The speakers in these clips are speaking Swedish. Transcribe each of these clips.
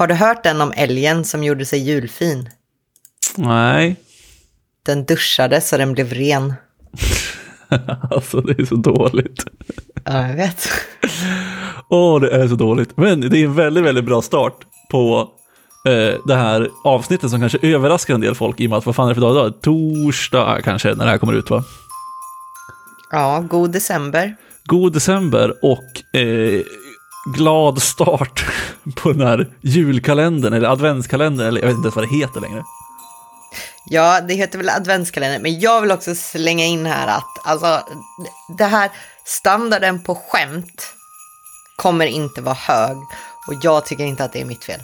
Har du hört den om älgen som gjorde sig julfin? Nej. Den duschade så den blev ren. alltså det är så dåligt. Ja, jag vet. Åh, oh, det är så dåligt. Men det är en väldigt, väldigt bra start på eh, det här avsnittet som kanske överraskar en del folk i och med att vad fan är det för dag idag? Torsdag kanske när det här kommer ut va? Ja, god december. God december och eh, glad start på den här julkalendern eller adventskalendern eller jag vet inte ens vad det heter längre. Ja, det heter väl adventskalender, men jag vill också slänga in här att alltså det här standarden på skämt kommer inte vara hög och jag tycker inte att det är mitt fel.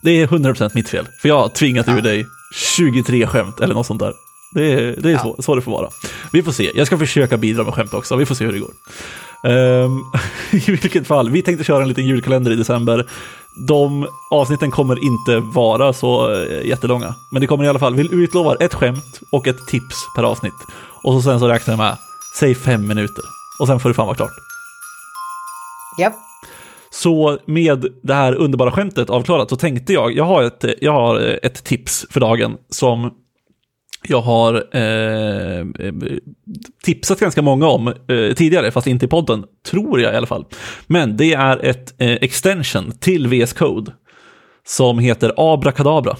Det är 100% mitt fel, för jag har tvingat ja. ur dig 23 skämt eller något sånt där. Det är, det är ja. så, så det får vara. Vi får se, jag ska försöka bidra med skämt också, vi får se hur det går. Um, I vilket fall, vi tänkte köra en liten julkalender i december. De avsnitten kommer inte vara så eh, jättelånga, men det kommer i alla fall, vi utlovar ett skämt och ett tips per avsnitt. Och så sen så räknar jag med, säg fem minuter. Och sen får det fan vara klart. Japp. Yep. Så med det här underbara skämtet avklarat så tänkte jag, jag har ett, jag har ett tips för dagen som jag har eh, eh, tipsat ganska många om eh, tidigare, fast inte i podden, tror jag i alla fall. Men det är ett eh, extension till VS Code som heter Abrakadabra.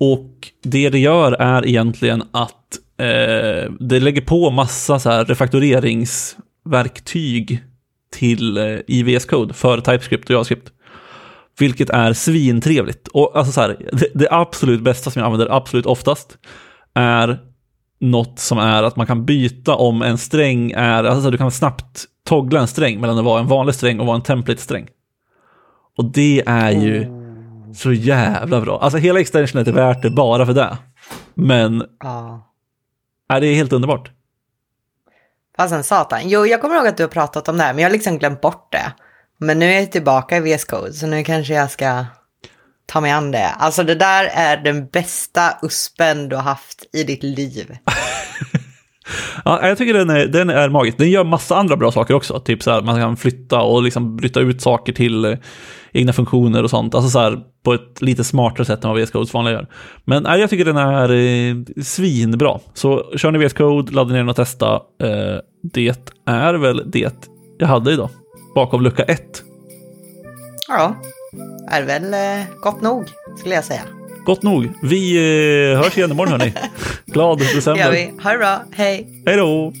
Och det det gör är egentligen att eh, det lägger på massa så här refaktoreringsverktyg till eh, i VS Code för TypeScript och JavaScript. Vilket är svintrevligt. Och alltså så här, det, det, absolut bästa som jag använder absolut oftast är något som är att man kan byta om en sträng är, alltså du kan snabbt toggla en sträng mellan att vara en vanlig sträng och vara en template-sträng. Och det är ju oh. så jävla bra. Alltså hela extensionet är värt det bara för det. Men ah. är det är helt underbart. Fasen satan. Jo, jag kommer ihåg att du har pratat om det här, men jag har liksom glömt bort det. Men nu är jag tillbaka i VS Code, så nu kanske jag ska ta mig an det. Alltså det där är den bästa uspen du har haft i ditt liv. ja, jag tycker den är, den är magisk. Den gör massa andra bra saker också. Typ så här, man kan flytta och liksom bryta ut saker till eh, egna funktioner och sånt. Alltså så här, på ett lite smartare sätt än vad VS Code vanliga gör. Men nej, jag tycker den är eh, svinbra. Så kör ni VS Code, ladda ner den och testa. Eh, det är väl det jag hade idag bakom lucka ett. Ja, är väl eh, gott nog skulle jag säga. Gott nog. Vi eh, hörs igen imorgon hörni. Glad december. Det gör vi. Ha det bra. Hej. Hej då.